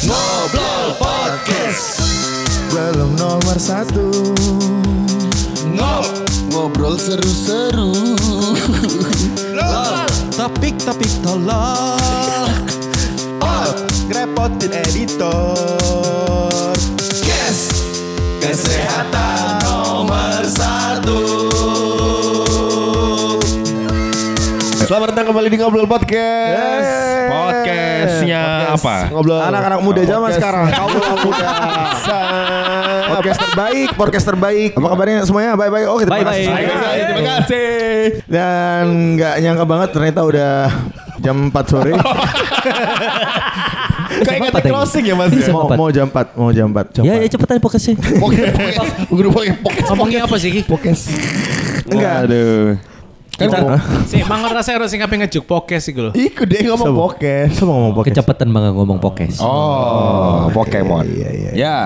Ngobrol Podcast. Belum nomor satu. Ngob Ngobrol seru-seru. Topik-topik tolol. Ngerepotin editor. Kes Kesehatan kembali di Ngobrol Podcast. Yeay. Podcastnya apa? Ngobrol Anak-anak muda zaman Podcast. sekarang. Kaum muda. podcast terbaik, podcast terbaik. Apa kabarnya semuanya? Baik-baik. Oh, kita Baik-baik. kasih. Terima kasih. Dan nggak nyangka banget ternyata udah jam 4 sore. Kayak Jam kata empat lagi. closing ya Mas. Jam mau, empat. mau jam 4, mau jam 4. Ya, ya cepetan podcastnya. Podcast. Udah pakai podcast. Ngomongnya apa sih? Podcast. Enggak. Aduh. Kita Oh. sih mangan rasa harus sing ngapain ngejuk podcast sih lo. Ikut deh ngomong podcast. Coba ngomong podcast. Kecepatan banget ngomong podcast. Oh, Pokemon. Iya, iya, Ya,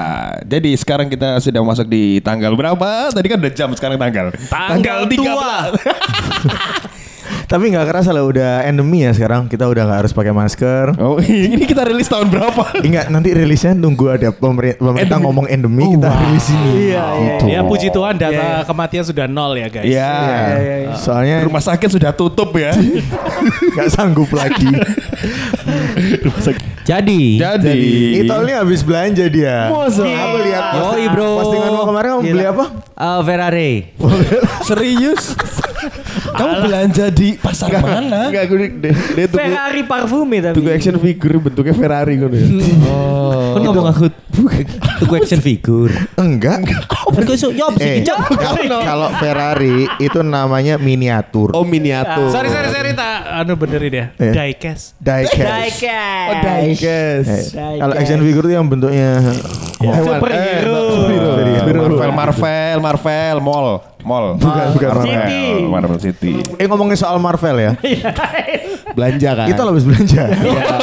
jadi sekarang kita sudah masuk di tanggal berapa? Tadi kan udah jam, sekarang tanggal. Tanggal tua. Tapi nggak kerasa lah udah endemi ya sekarang. Kita udah nggak harus pakai masker. Oh, ini kita rilis tahun berapa? Enggak, nanti rilisnya nunggu ada pemerintah, pemerintah Endemi. ngomong endemi kita rilis ini. Iya, Gitu. Ya puji Tuhan data kematian sudah nol ya guys. Iya. Soalnya Rumah sakit sudah tutup ya. nggak sanggup lagi. Jadi, Jadi, Itolnya habis belanja dia. Masa? Aku lihat Yoi, bro. postinganmu kemarin kamu beli apa? eh, Ferrari. serius? Kamu belanja di pasar mana? Enggak, gue dia, dia tuku, Ferrari parfume tapi. tuku action figure bentuknya Ferrari kan ya. Kan ngomong aku tuku action figure. Enggak. Kok iso yo Eh, kalau kalau Ferrari itu namanya miniatur. Oh miniatur. Sorry sorry sorry tak anu benerin ya. Iya. Diecast. Diecast. Diecast. Oh, diecast. Eh, kalau action figure itu yang bentuknya hewan. Superhero. Eh, superhero. Marvel, Marvel, Marvel, Mall, Mall. Bukan, bukan Marvel, City. Marvel City. Eh ngomongin soal Marvel ya. Belanja kan? Kita habis belanja.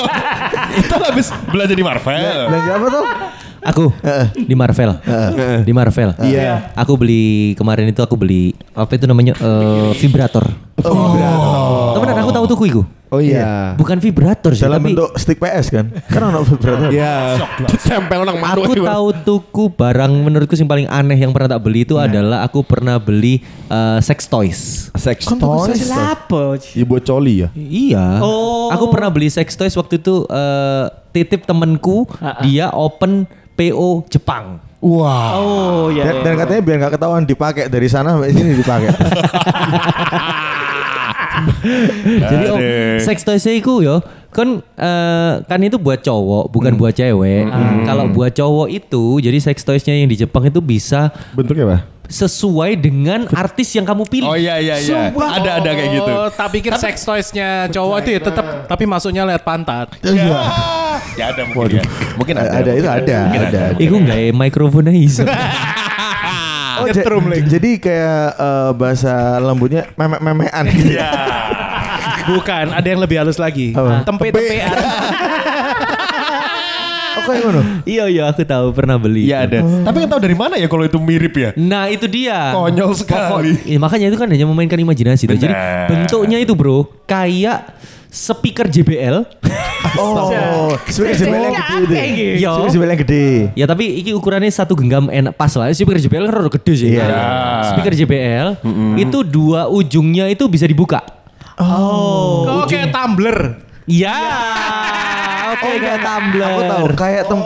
Itu habis belanja di Marvel. belanja apa tuh? Aku di Marvel. Di Marvel. Iya. Aku beli kemarin itu aku beli apa itu namanya eh, vibrator. Oh. Temenan aku tahu tuku iku. Oh iya. Bukan vibrator sih, Dalam tapi bentuk stick PS kan? Kan ono vibrator. Iya. Tempel nang maru. aku tahu tuku barang menurutku yang paling aneh yang pernah tak beli itu adalah aku pernah beli eh, sex toys. Sex Toys. Lapo. Ya buat coli ya. Iya. Oh. Aku pernah beli sex toys waktu itu eh, titip temenku, dia open PO Jepang. Wah. Oh ya. Dan, dan katanya biar nggak ketahuan dipakai dari sana sampai sini dipakai. Jadi oh, Aduh. sex toys iku yo kan eh, kan itu buat cowok bukan buat cewek. Kalau buat cowok itu jadi sex toysnya yang di Jepang itu bisa Bentuknya apa? sesuai dengan artis yang kamu pilih. Oh iya iya iya. Ada ada kayak gitu. Oh, tak pikir sex toysnya cowok itu ya tetap tapi masuknya lewat pantat. Ya ada mungkin ya. Mungkin ada. ada itu ada, Mungkin ada. Iku enggak ya mikrofonnya iso. Oh, ja- jadi kayak eh, bahasa lembutnya memek-memean gitu. Ya. Bukan, ada yang lebih halus lagi. Apa? Tempe-tempean. Oh, kayak ngono. iya iya aku tahu pernah beli. Iya ada. Tapi nggak tahu dari mana ya kalau itu mirip ya. Nah itu dia. Konyol sekali. Pokok- Iya, makanya itu kan hanya memainkan imajinasi. tuh. Jadi bentuknya itu bro kayak speaker JBL. Oh, speaker JBL yang gede itu. Iya. Speaker JBL yang gede. Ya tapi iki ukurannya satu genggam enak pas lah. Speaker JBL kan rada gede sih. Iya. Speaker JBL itu dua ujungnya itu bisa dibuka. Oh, kayak tumbler. Iya. Oke kayak tumbler. Aku tahu kayak tem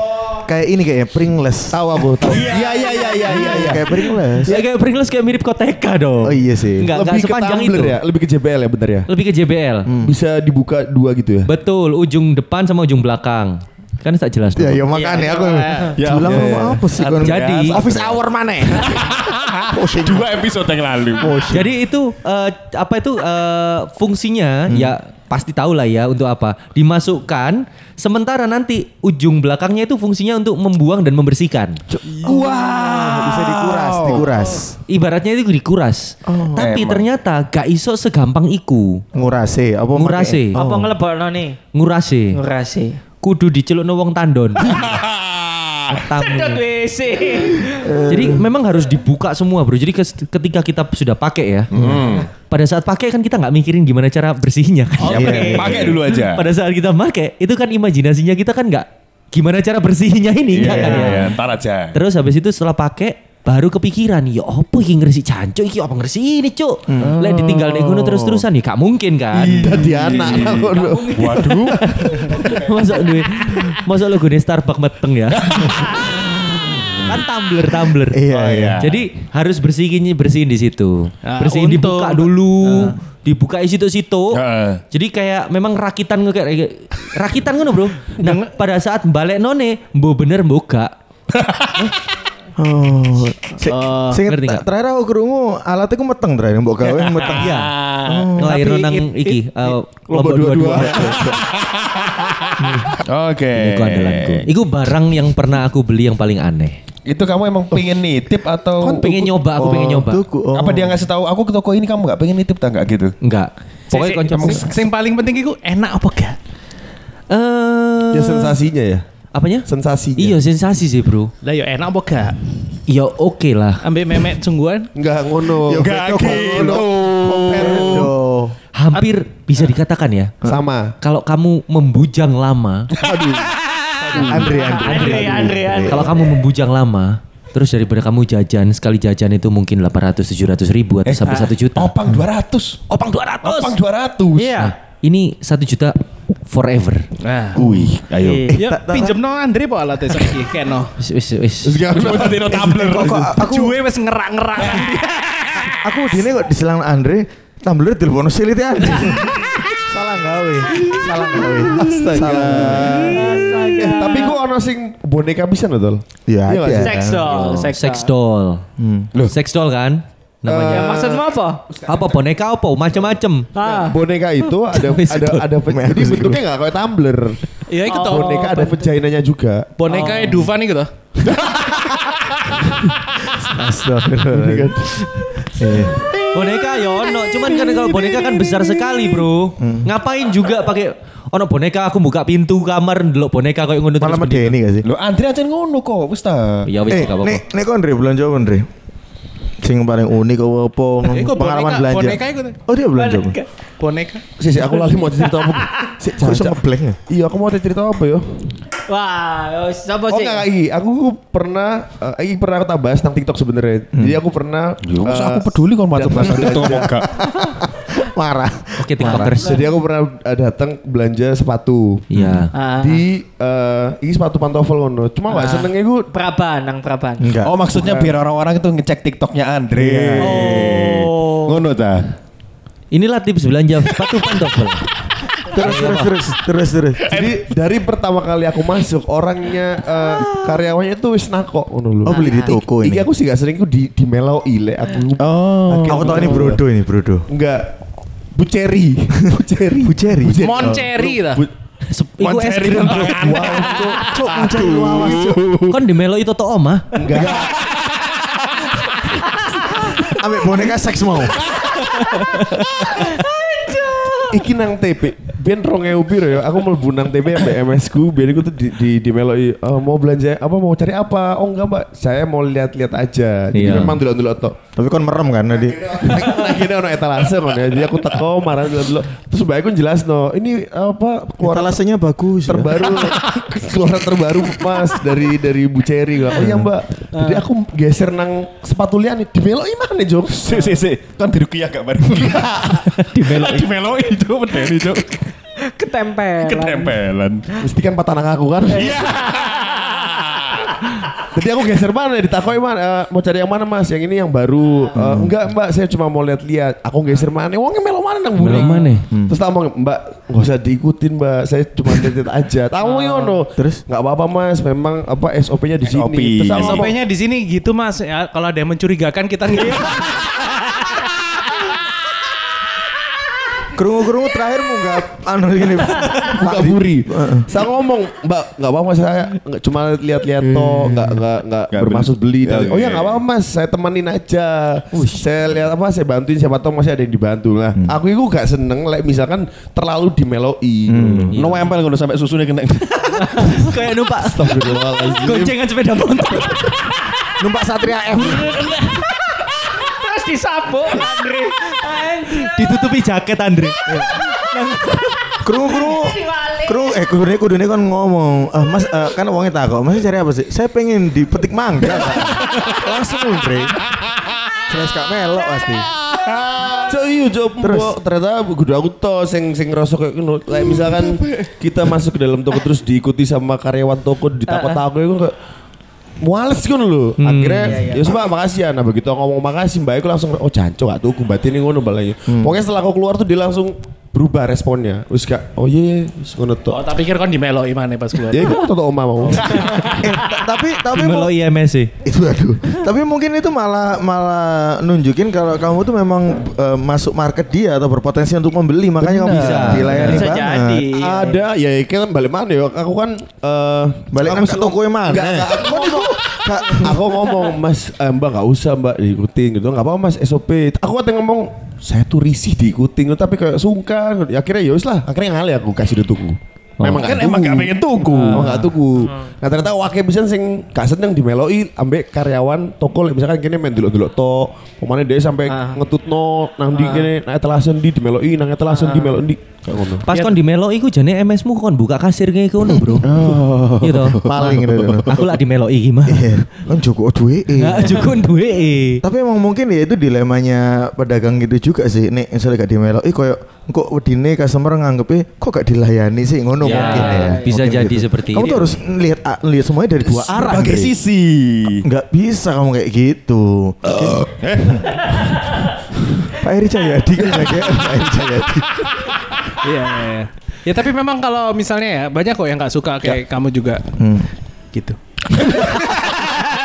kayak ini kayaknya Pringles. Tahu aku tahu. Iya iya iya iya iya. iya. Kayak Pringles. Ya kayak Pringles kayak mirip Koteka dong. Oh iya sih. Enggak, enggak Lebih ke sepanjang itu. ya, lebih ke JBL ya bener ya. Lebih ke JBL. Bisa dibuka dua gitu ya. Betul, ujung depan sama ujung belakang. Kan tak jelas Ya, ya makanya aku Ya, bilang ya, ya. apa sih kon? Jadi office hour mana? Dua episode yang lalu. Jadi itu eh, apa itu eh, fungsinya Hmm. ya pasti tahu lah ya untuk apa. Dimasukkan sementara nanti ujung belakangnya itu fungsinya untuk membuang dan membersihkan. Wah, bisa dikuras, dikuras. ibaratnya itu dikuras. Tapi Emang. ternyata gak iso segampang iku. Ngurase apa ngurase. Apa ngelebokno nih? ngurase. Ngurasi. kudu dicelukno wong tandon Sedot WC. jadi memang harus dibuka semua bro jadi ketika kita sudah pakai ya pada saat pakai kan kita nggak mikirin gimana cara bersihnya kan Ya, pakai- pakai dulu aja. pada saat kita pakai itu kan imajinasinya kita kan nggak gimana cara bersihinnya ini enggak kan ya. Iya, ntar aja. Terus habis itu setelah pakai baru kepikiran ya apa iki ngresi jancuk iki? Apa ngresi ini cuk? Lek ditinggal nek ngono terus-terusan ya gak mungkin kan? Dadi anak ngono. Waduh. masa duwe masa lo gune Starbucks meteng ya. Kan tumbler tumbler. Iya, Oh, iya. jadi harus bersihin bersihin di situ. Nah, bersihin untuk- dibuka dulu dibuka situ-situ. Heeh. jadi kayak memang rakitan kayak rakitan ngono bro. Nah pada saat balik none mbok bener mbok gak Oh, sing, Oh, sing ngerti nggak? terakhir aku krungu alatnya ku meteng terakhir mbok gawe meteng. Iya. Oh, Ngelahirin tapi nang iki Lombok lombok dua-dua. Oke. Iku andalanku. Iku barang yang pernah aku beli yang paling aneh. Itu kamu emang pengen nitip atau pengen nyoba, aku pengen nyoba. Tuku, oh. apa dia ngasih tahu aku ke toko ini kamu nggak pengen nitip tak nggak gitu? Enggak. Pokoknya sing- Sing paling penting iku enak apa gak? Eh, Ya sensasinya ya. Apanya? Sensasinya. Iya sensasi sih bro. Lah yo enak apa gak? Ya oke lah. Ambek memek sungguhan. Enggak ngono. Nggak gitu. Yo. Hampir bisa dikatakan ya. Sama. Kalau kamu membujang lama, Aduh. Andre, Andre. Andre, Andre, kalau kamu membujang lama, terus daripada kamu jajan sekali jajan itu mungkin 800 700 ribu atau sampai 1 juta. Opang 200. Opang 200. Opang 200. Iya. Nah, ini 1 juta forever. Nah. Wih, ayo. Ya pinjem no Andre po alatnya saiki keno. Wis wis wis. Coba tadi no tumbler. Aku Juwe wis ngerak-ngerak. aku dine kok diselang Andre, tumbler telepon silite Andre. Salah gawe. Salah gawe. Astaga. Eh, tapi kok ono sing boneka bisa Tol? Iya, Iya sih? Sex doll, sex, doll. Sex doll kan? Namanya. Ya, maksudmu apa? apa boneka apa macam-macam. Ah. Boneka itu ada ada ada jadi bentuknya nggak kayak tumbler. Ya iku toh. Boneka ada vaginanya juga. Boneka e Dufan iku toh. Astagfirullah. Eh, Boneka ya ono, cuman kan kalau boneka kan besar sekali, Bro. Ngapain juga pakai ono boneka aku buka pintu kamar ndelok boneka kayak ngono Malah terus medeni gak sih? Lo Andre aja ngono kok, wis ta. Ya wis Eh, gak apa-apa. nek nek Andre belanja Andre? Sing paling unik apa apa Iku pengalaman boneka- belanja. boneka iku tuh. Oh dia belanja. apa? Boneka. Si, si, aku lali mau cerita apa? Si, Kok iso ngeblank ya? Iya, aku mau cerita apa yo? Wah, siapa Oh sih? enggak, iki. Aku pernah eh, iki pernah aku tak bahas tentang TikTok sebenarnya. Jadi aku pernah Yo, masa eh, aku peduli kalau masuk bahasa itu ngomong gak. Marah. Oke, TikTokers. Jadi aku pernah eh, datang belanja sepatu. Iya. Ah. Di eh ini sepatu pantofel ngono. Cuma Ah. gak senengnya gue Praban, nang Praban. Enggak. Oh maksudnya biar orang-orang itu ngecek TikToknya Andre. Oh. Ngono ta. Inilah tips belanja sepatu pantofel. Terus terus terus terus terus. Jadi dari pertama kali aku masuk orangnya eh, karyawannya itu wis nakok ngono lho. Oh beli di toko Iki ini. aku sih gak sering ku di di melo ile aku. Oh. Aku tahu ini brodo ini brodo. Enggak. Bu Cherry. Bu Cherry. Bu Cherry. Monceri lah. Bu- Sep- Iku es Monceri krim. Wow, cok. Kon di melo itu to omah. Enggak. Ambek boneka seks mau. Iki nang TP. Biar rong ewu piro ya. Aku mlebu nang TP ambek MS ku. Biar aku tuh di di, di meloi eh, mau belanja apa mau cari apa? Oh enggak, Mbak. Saya mau lihat-lihat aja. Jadi Iya. memang dulu-dulu tok. Tapi kon merem kan tadi. Akhirnya ono etalase kan ya. Jadi aku teko marah dulu. Terus mbak aku jelas no. Ini apa keluaran Etalasenya bagus. ya. terbaru keluaran terbaru mas dari dari Bu Cherry oh iya mbak jadi aku geser nang sepatu lian nih di meloi mana Jok Si si si. Kan dirukiah gak bareng. Di melo. Di melo itu medeni cok. Ketempel. Ketempelan. mesti kan patah nang aku kan Iya. jadi aku geser mana ditakoi mana? Eh, mau cari yang mana mas? Yang ini yang baru. Eh, enggak mbak. Saya cuma mau lihat-lihat. Aku geser mana uangnya melo mana nang Melo buri mana? terus tak ngomong mbak nggak usah diikutin mbak. Saya cuma lihat aja. Tahu yono. Terus? nggak apa-apa mas. Memang apa SOP-nya di SOP. sini. Terus SOP-nya di sini gitu mas. Ya, kalau ada yang mencurigakan kita ngirim. Kerungu-kerungu terakhir mau nggak anu gini. buka buri. Saya ngomong, Mbak, nggak apa-apa saya nggak cuma lihat-lihat toh, nggak nggak nggak Nggak bermaksud beli. beli. oh ya nggak apa-apa Mas, saya temenin aja. Saya lihat apa, saya bantuin siapa tahu masih ada yang dibantu lah. Aku itu gak seneng, like, misalkan terlalu dimeloi. No empel ngono sampai susunya kena. Kayak numpak goncengan sepeda motor. Numpak Satria F. Terus disapu, Andre. Ditutupi jaket Andre. Kru kru kru eh kudune kudune kan ngomong, "Eh, Mas eh, kan uangnya tak kok. Mas cari apa sih? Saya pengen dipetik mangga. Kak." Langsung Andre. Jelas gak melok pasti. Cok iya cok mbok ternyata kudu aku to sing sing ngerasa kayak ngono. Kayak misalkan kita masuk ke dalam toko terus diikuti sama karyawan toko ditakut-takut itu kayak Muales kan lho. Akhirnya ya coba makasih ya. Nah begitu aku ngomong makasih mbak aku langsung oh jancok gak tuh batin ini ngono balanya. Pokoknya setelah aku keluar tuh dia langsung berubah responnya. Wis gak oh iya wis ngono Oh, tuh. tak pikir kan dimeloi mana pas keluar. Ya itu toto oma mau. Eh, ta- tapi tapi Melo IMS sih. itu aduh. Tapi mungkin itu malah malah nunjukin kalau kamu tuh memang eh, masuk market dia atau berpotensi untuk membeli makanya kamu bisa dilayani Bisa banget. jadi. Ada ya kan balik mana ya. Aku kan eh Balik nang ke toko yang mana? Enggak, enggak, aku ngomong, Kak, aku ngomong Mas eh, Mbak nggak usah Mbak diikutin gitu. Nggak apa-apa Mas SOP. Aku kan ngomong saya tuh risih diikutin tapi kayak sungkan. Ya akhirnya ya wis lah. Akhirnya ngalih aku kasih dia tunggu. Memang Kan emang gak pengen tuku. Oh nggak tuku. Nah ternyata wakil bisa sing gak seneng dimeloi ambek karyawan toko misalkan kini main dulu-dulu to. Pemane dia sampai ngetutno nang di kene nang etelasen di dimeloi nang etelasen di meloi kayak ngono. Pas kon di Melo iku jane MS-mu kon buka kasir kayak ngono, Bro. Gitu. Paling gitu. Aku lah di Melo gimana? Iya, kan Joko duwe. Enggak cukup duwe. Tapi emang mungkin ya itu dilemanya pedagang gitu juga sih. Nek misalnya gak dimelo, ih koyo kok wedine customer nganggepnya kok gak dilayani sih ngono Ya, mungkin ya. bisa Mungkin jadi gitu. seperti Kamu itu. tuh harus lihat lihat semuanya dari dua arah. Andre. sisi. Nggak bisa kamu kayak gitu. Pak Eri Cahyadi kan kayak Pak Eri Cahyadi. Iya. iya. Ya tapi memang kalau misalnya ya banyak kok yang nggak suka kayak kamu juga Hmm. gitu.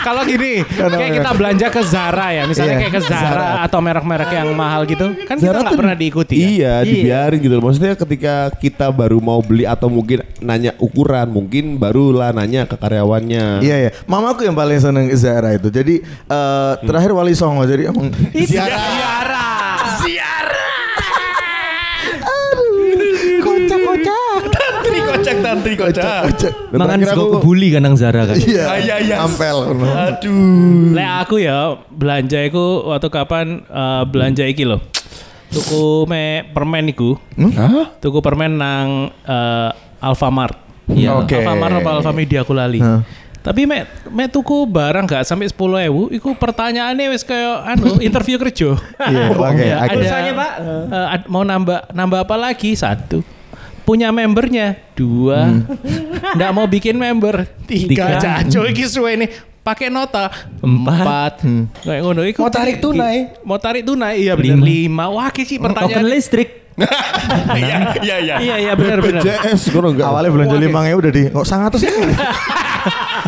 Kalau gini, kayak kita belanja ke Zara ya, misalnya Iya, kayak ke Zara, Zara. atau merek-merek yang mahal gitu, kan kita Zara nggak tuh pernah diikuti. ya? Iya, dibiarin gitu loh. Maksudnya ketika kita baru mau beli atau mungkin nanya ukuran, mungkin barulah nanya ke karyawannya. Iya ya, mamaku yang paling seneng Zara itu. Jadi eh, terakhir Wali Songo jadi emang Ziara. Kocak. Dan Mangan sego aku- kebuli kan nang Zara kan. Iya, iya, iya. Ampel. Aduh. Lek aku ya belanja iku waktu kapan eh, belanja iki loh. Tuku me permen iku. Hah? Tuku permen nang eh, Alfamart. Iya. Oke. Alfamart apa Alfamedia aku lali. Hah. Tapi me, me tuku barang gak sampai sepuluh ewu, iku pertanyaannya wis kayak anu interview kerja. Iya, oke. Ya, oke. ada Pak? ad- mau nambah nambah apa lagi satu. Punya membernya dua. Nggak mau bikin member tiga. Tiga. Jaco iki suwe nih pakai nota Empat. empat. Kayak ngono iku. Mau tarik tunai? Mau tarik tunai iya bener lima. Wah ki sih Token pertanyaan. listrik. Iya, iya, iya. Iya iya benar benar. BPJS kono enggak. Awalnya belanja lima ya udah di kok sangat terus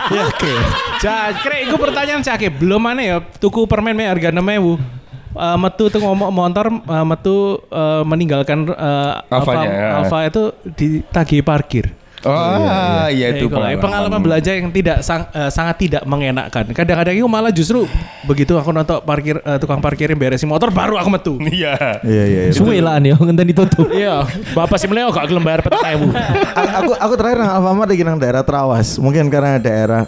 Ya, Oke. Cakre, itu pertanyaan cake. Belum mana ya tuku permen me harga 6000. Eh, metu tuh ngomong motor eh, metu eh, meninggalkan eh, Alfa, Alfanya, ya. Alfa itu ditagih parkir. Oh, iya itu Eh, kalau pengalaman belanja yang tidak sang- eh, sangat tidak mengenakkan. Kadang-kadang itu malah justru begitu aku nonton parkir eh, tukang parkirin beresin motor baru aku metu. Iya. Iya iya. iya. Suwe lah nih, ngenten ditutup. Iya, bapak sih meleo gak gelem bayar. A- aku aku terakhir nang Alfamart di nang daerah Trawas. Mungkin karena daerah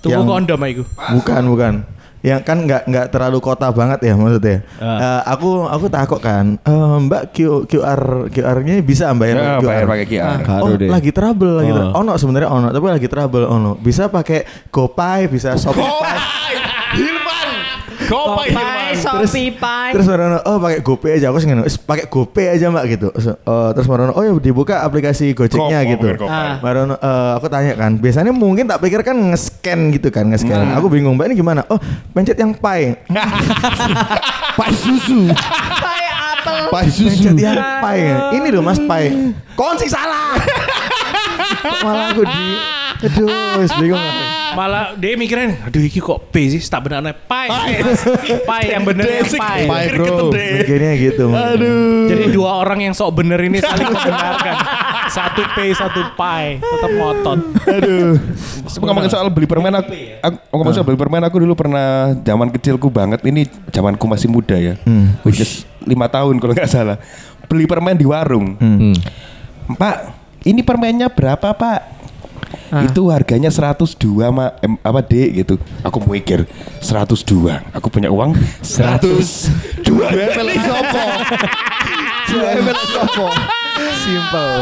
Tuku yang- kondom iku. bukan bukan. Yang kan nggak nggak terlalu kota banget ya maksudnya. Eh, aku aku takut kan. eh, mbak Q, QR QR-nya bisa bayar Ya, bayar pakai QR. Karo oh deh. lagi trouble lagi Oh. Ono sebenarnya ono tapi lagi trouble ono. Bisa pakai GoPay, bisa Shopee. Pai, Shopee, Pai. Terus Marono, oh pakai GoPay aja. Aku sih ngene, "Wis pakai GoPay aja mbak gitu. Terus, eh, terus Marono, oh ya dibuka aplikasi Gojeknya Gopay, gitu. Gopay. Ah. Marono, eh, aku tanya kan, biasanya mungkin tak pikir kan nge-scan gitu kan, nge-scan. Aku bingung mbak ini gimana? Oh pencet yang Pay. Pai susu. Pai apel. Pai susu. Pencet yang Pay. Ini loh mas Pay. Kon sih salah. Kok Malah aku di, aduh, wis bingung. Malah dia mikirin, aduh iki kok P sih, tak benar pai. pai yang bener yang pai. Pai bro. Mikirnya gitu. Aduh. Jadi dua orang yang sok bener ini saling membenarkan. Satu P, satu pai, tetap ngotot. Aduh. Ngomongin soal beli permen aku, aku ngomongin soal beli permen aku dulu pernah zaman kecilku banget. Ini zamanku masih muda ya. Which is lima tahun kalau nggak salah. Beli permen di warung. Pak, ini permennya berapa pak? Itu harganya 102 ma, em, apa dek gitu. Aku mikir 102. Aku punya uang 102. Dua ML sopo. Dua ML sopo. Simple.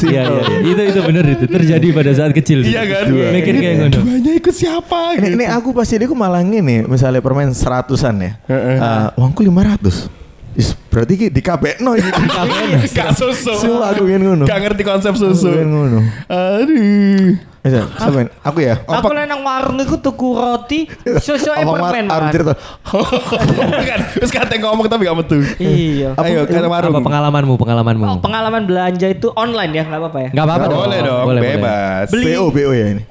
Iya iya iya. itu itu bener itu terjadi pada saat kecil. Iya kan? Mikir kayak Ini ngono. Duanya ikut siapa? Ini, gitu. ini aku pasti dia malah ngene, misalnya permen seratusan ya. Eh, uangku 500. Is, berarti ki di KBNO iki. Gak susu. Sumpah aku ingin ngono. Gak ngerti konsep susu. Aku ingin ngono. Aduh. Bisa, sampean. Aku ya. Aku lah nang warung iku tuku roti, susu e Apa permen. Mas. cerita? kan, terus kata ngomong tapi gak metu. Iya. Ayo, kata warung. Apa pengalamanmu pengalamanmu? Oh, pengalaman belanja itu online ya, nggak apa-apa ya? Enggak apa-apa dong. Boleh dong, bebas. Beli. BO BO ya ini.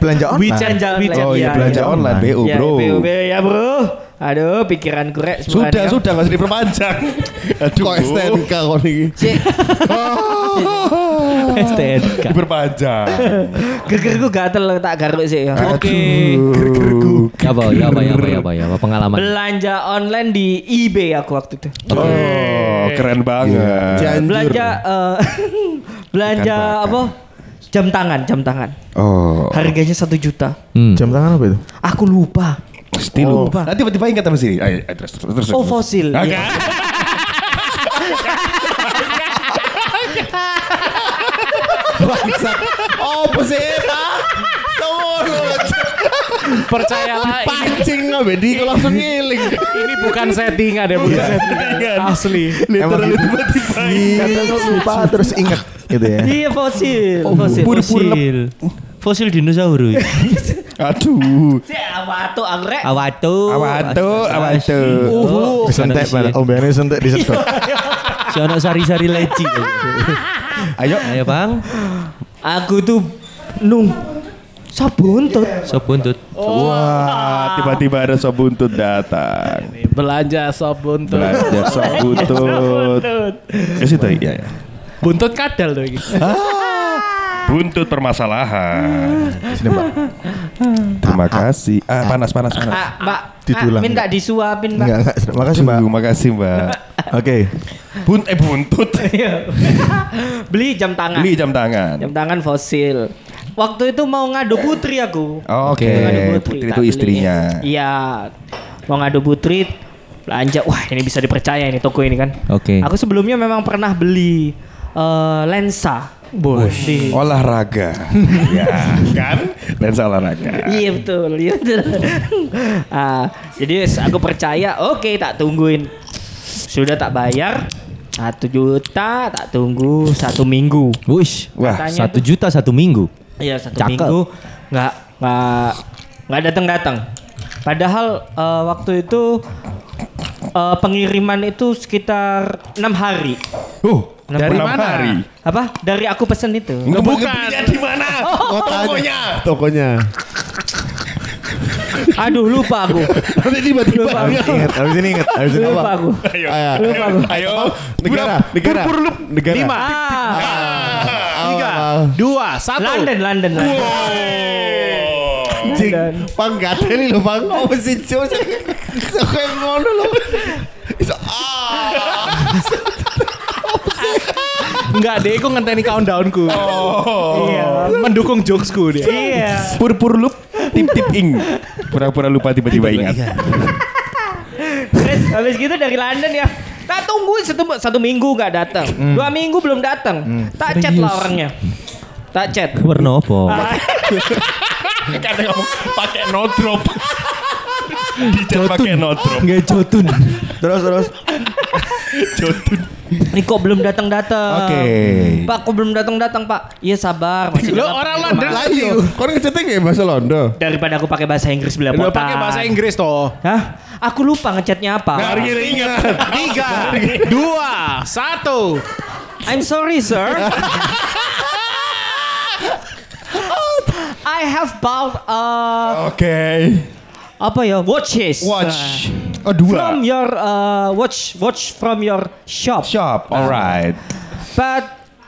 Belanja online. Belanja online. Oh iya, Iya, belanja iya. online BO, Ya, bro. PUB ya, Bro. Aduh, pikiranku rek Sudah, sudah usah diperpanjang. Aduh. Kok STNK kok nih? Cek, STNK. Diperpanjang. gegerku gatel tak garuk sih ya. Oke. Ya apa ya apa ya apa ya apa ya apa pengalaman. Belanja online di eBay aku waktu itu. Oh, keren banget. Cianjur. Belanja eh, belanja apa? Jam tangan, jam tangan. Oh, Harganya satu juta. Hmm. Jam tangan apa itu? Aku lupa. Stilu. Nanti tiba-tiba ingat sama sini. Ayo, terus, terus, terus. Oh fosil. Oke. Iya. Bangsat. Oh, sih? Sono. Percayalah ini, Pancing nggak bedi kalau langsung ngiling. ini bukan settingan ya, bukan settingan. Asli. Literally tiba-tiba ingat. Kadang lupa terus inget gitu ya. Iya fosil. Oh, fosil. Fosil. Fosil dinosaurus. Aduh. Cek apa tuh aku rek? Awatu. Awatu, awatu. Uh, Disentek malah. Ombeane sentek disedot. Si ono sari-sari leci. Ayo. Ayo Bang. Aku tuh nung sabuntut. Sop buntut. Wah, tiba-tiba ada sop buntut datang. Belanja sop buntut. Belanja sop buntut. Ke situ iya ya. Buntut kadal tuh. Buntut permasalahan. Sini, Mbak. Terima kasih. Ah, panas, panas, panas. Ah, Mbak, Ditulang, ah, minta disuapin, Mbak. Enggak, enggak. Makasih, Mbak. Terima kasih, Mbak. Oke. Bunt eh buntut. Beli jam tangan. Beli jam tangan. Jam tangan fosil. Waktu itu mau ngadu putri aku. Oke, Mau ngadu Putri tak itu beli. istrinya. Iya. Mau ngadu putri belanja. Wah, ini bisa dipercaya ini toko ini kan. Oke. Aku sebelumnya memang pernah beli eh, lensa. Di- Olahraga. ya, kan? Lensa olahraga. Iya betul, iya betul. Ah, jadi aku percaya, oke tak tungguin. Sudah tak bayar, satu juta tak tunggu satu minggu. Wush. Wah, Satu juta satu minggu. Iya satu Cakep. minggu nggak nggak nggak datang datang. Padahal eh, waktu itu eh, pengiriman itu sekitar enam hari. Uh, Dari mana? hari. Apa? Dari aku pesen itu. Enggak Bukan. belinya di mana? Tokonya. Tokonya. Aduh lupa aku. Nanti tiba-tiba. Ingat, habis ini ingat. Habis ini lupa apa? aku. Ayo. Ayo. Ayo. Ayo. Negara, negara, negara. Lima. Ah, Tiga. ah. Dua. Satu. London, London, London. Cing, pang gak ada nih lo pang. Oh mesin jauh sih. Kayak ngono lo. Ah. Enggak deh, aku ngenteni countdownku. Oh. Iya. Mendukung jokesku dia. Iya. Pur-pur lup, tip-tip ing. Pura-pura lupa tiba-tiba ingat. Terus habis gitu dari London ya. Tak tunggu satu, satu minggu nggak datang. Dua minggu belum datang. Tak chat lah orangnya. Tak chat. Warna apa? Kadang ngomong pakai no drop. Dijat pakai no drop. Nggak jotun. Terus terus. Jotun. Ini kok belum datang datang. Oke. Pak kok belum datang datang Pak? Iya sabar. Masih Lo orang. London Lah iya, kau ngecetek ya bahasa Londo. Daripada aku pakai bahasa Inggris belepotan. Lo pakai bahasa Inggris toh. Hah? Aku lupa ngechatnya apa. Hari ini ingat. Tiga, dua, satu. I'm sorry sir. I have bought uh, Oke. apa ya watches. Watch. Uh, Oh dua. from your uh, watch watch from your shop. Shop. Alright. But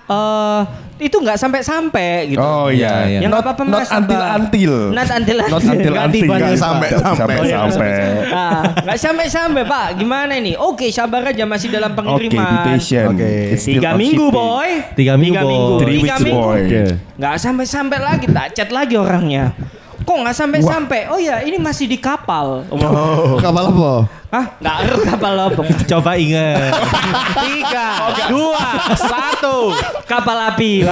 uh, itu nggak sampai-sampai gitu. Oh iya. Iya, iya. Ya Not, nggak apa-apa not Mas, until until. Not until Not until Ganti until. sampai, sampai. sampai Oh, iya, sampai. Ah, nggak sampai-sampai Pak. Gimana ini? Oke, sabar aja masih dalam Oke, pengiriman. be patient. Oke. It's still Tiga on minggu boy. Tiga minggu, boy. Three Tiga minggu. boy. Nggak sampai-sampai lagi tak chat lagi orangnya. Kok nggak sampai-sampai? Oh ya, ini masih di kapal. Oh. Kapal apa? Hah? Nggak harus kapal apa? Coba ingat. Tiga, dua, satu. Kapal api.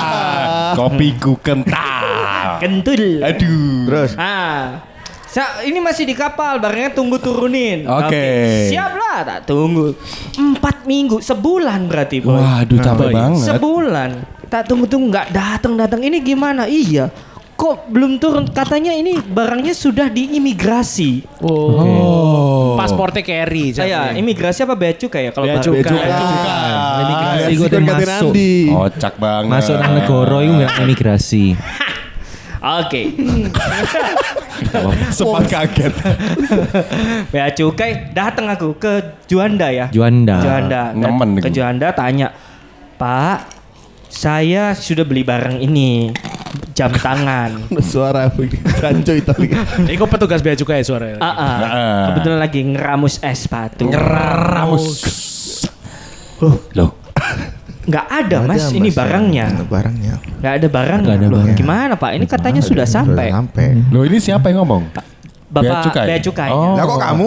Kopiku kental. Kentul. Aduh. Terus Ah. Sa ini masih di kapal, barangnya tunggu turunin. Oke. Siap lah, tak tunggu. Empat minggu, sebulan berarti boy. Waduh capek banget. Sebulan. Tak tunggu-tunggu nggak datang datang. Ini gimana? Iya. Kok belum turun? Katanya ini barangnya sudah di imigrasi. Oh. Pasportnya carry. Saya imigrasi apa bea cukai ya kalau Bea barang- cukai. Bea Imigrasi Ah, gue udah masuk. Kocak banget. Masuk nang negara itu nggak imigrasi. Oke. Sempat kaget. Bea cukai datang aku ke Juanda ya. Juanda. Juanda. Nemen ke. Juanda tanya, Pak, saya sudah beli barang ini jam tangan. Suara Sancho Itali. Iku petugas bea cukai suaranya. Ah, ah. Ah. kebetulan lagi ngeramus es sepatu. Ngeramus. Loh. Nggak ada Nggak mas, ada, ini Mas. barangnya. Nggak barangnya. Nggak ada barangnya. Nggak ada Loh, barang. Gimana pak? Ini katanya sudah Sudah sampai. sampai. Loh ini siapa yang ngomong? Bapak Bea cukai? bea cukai. Oh. Lah kok kamu?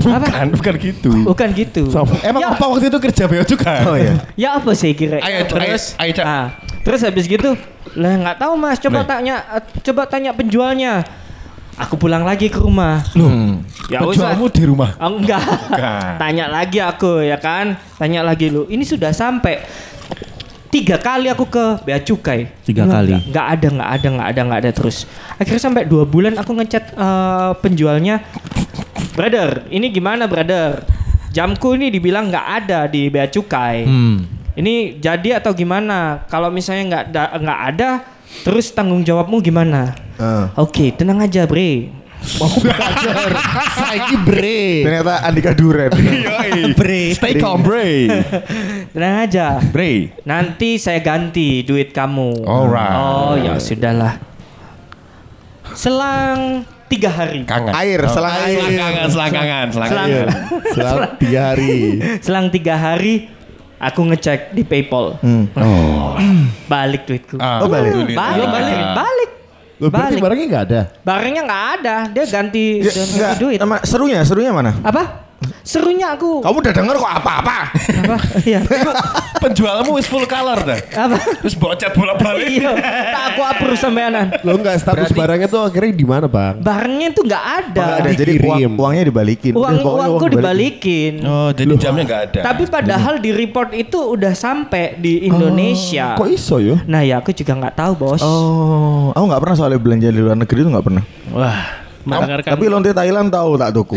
Apa? Bukan, bukan gitu. Bukan gitu. Emang Ya. apa waktu itu kerja bea cukai? Oh iya. Ya apa sih kira? Ayo, terus, ayo, ayo, Cak. ah, terus habis gitu, lah nggak tahu mas. Coba Lah. tanya, eh, coba tanya penjualnya. Aku pulang lagi ke rumah. Hmm. Ya usah. Penjualmu di rumah. Oh, enggak. Bukan. Tanya lagi aku ya kan. Tanya lagi lu. Ini sudah sampai tiga kali aku ke bea cukai. Tiga Nggak- kali. Nggak ada, nggak ada, nggak ada, nggak ada terus. Akhirnya sampai dua bulan aku ngechat eh, penjualnya. Brother, ini gimana brother? Jamku ini dibilang nggak ada di bea cukai. Hmm. Ini jadi atau gimana? Kalau misalnya nggak da- nggak ada, terus tanggung jawabmu gimana? Eh. Oke, tenang aja, Bre. Saiki bre. Ternyata Andika Duren. Bre. Stay calm, Bre. Tenang aja. Bre. Nanti saya ganti duit kamu. Alright. Oh ya sudahlah. Selang tiga hari. Kangen. Air, selang air. Selangkangan, selangkangan, Selang, selangkangan. Selama tiga hari. selang tiga hari, aku ngecek di PayPal. Hmm. Oh. Balik duitku. Ah, Oh, balik. balik, balik, balik. Loh, berarti Balik. barangnya nggak ada. Barangnya nggak ada. Dia ganti, Ya, ganti duit. nama- serunya, serunya mana? Apa? Serunya aku. Kamu udah denger kok apa-apa? Apa? Iya. Penjualmu is full color dah. Apa? Terus bocet bolak-balik. Iya. Tak aku approve sampeanan. Lo nggak status barangnya tuh akhirnya di mana bang? Barangnya tuh nggak ada. Nggak ada, jadi uang, uangnya dibalikin. Uang uangku uang dibalikin. Oh, jadi jamnya nggak ada. Tapi padahal di report itu udah sampai di Indonesia. Kok iso yo? Nah ya aku juga nggak tahu bos. Oh, aku nggak pernah soalnya belanja di luar negeri itu nggak pernah. Wah, mendengarkan Tapi lonte Thailand tahu tak tuku.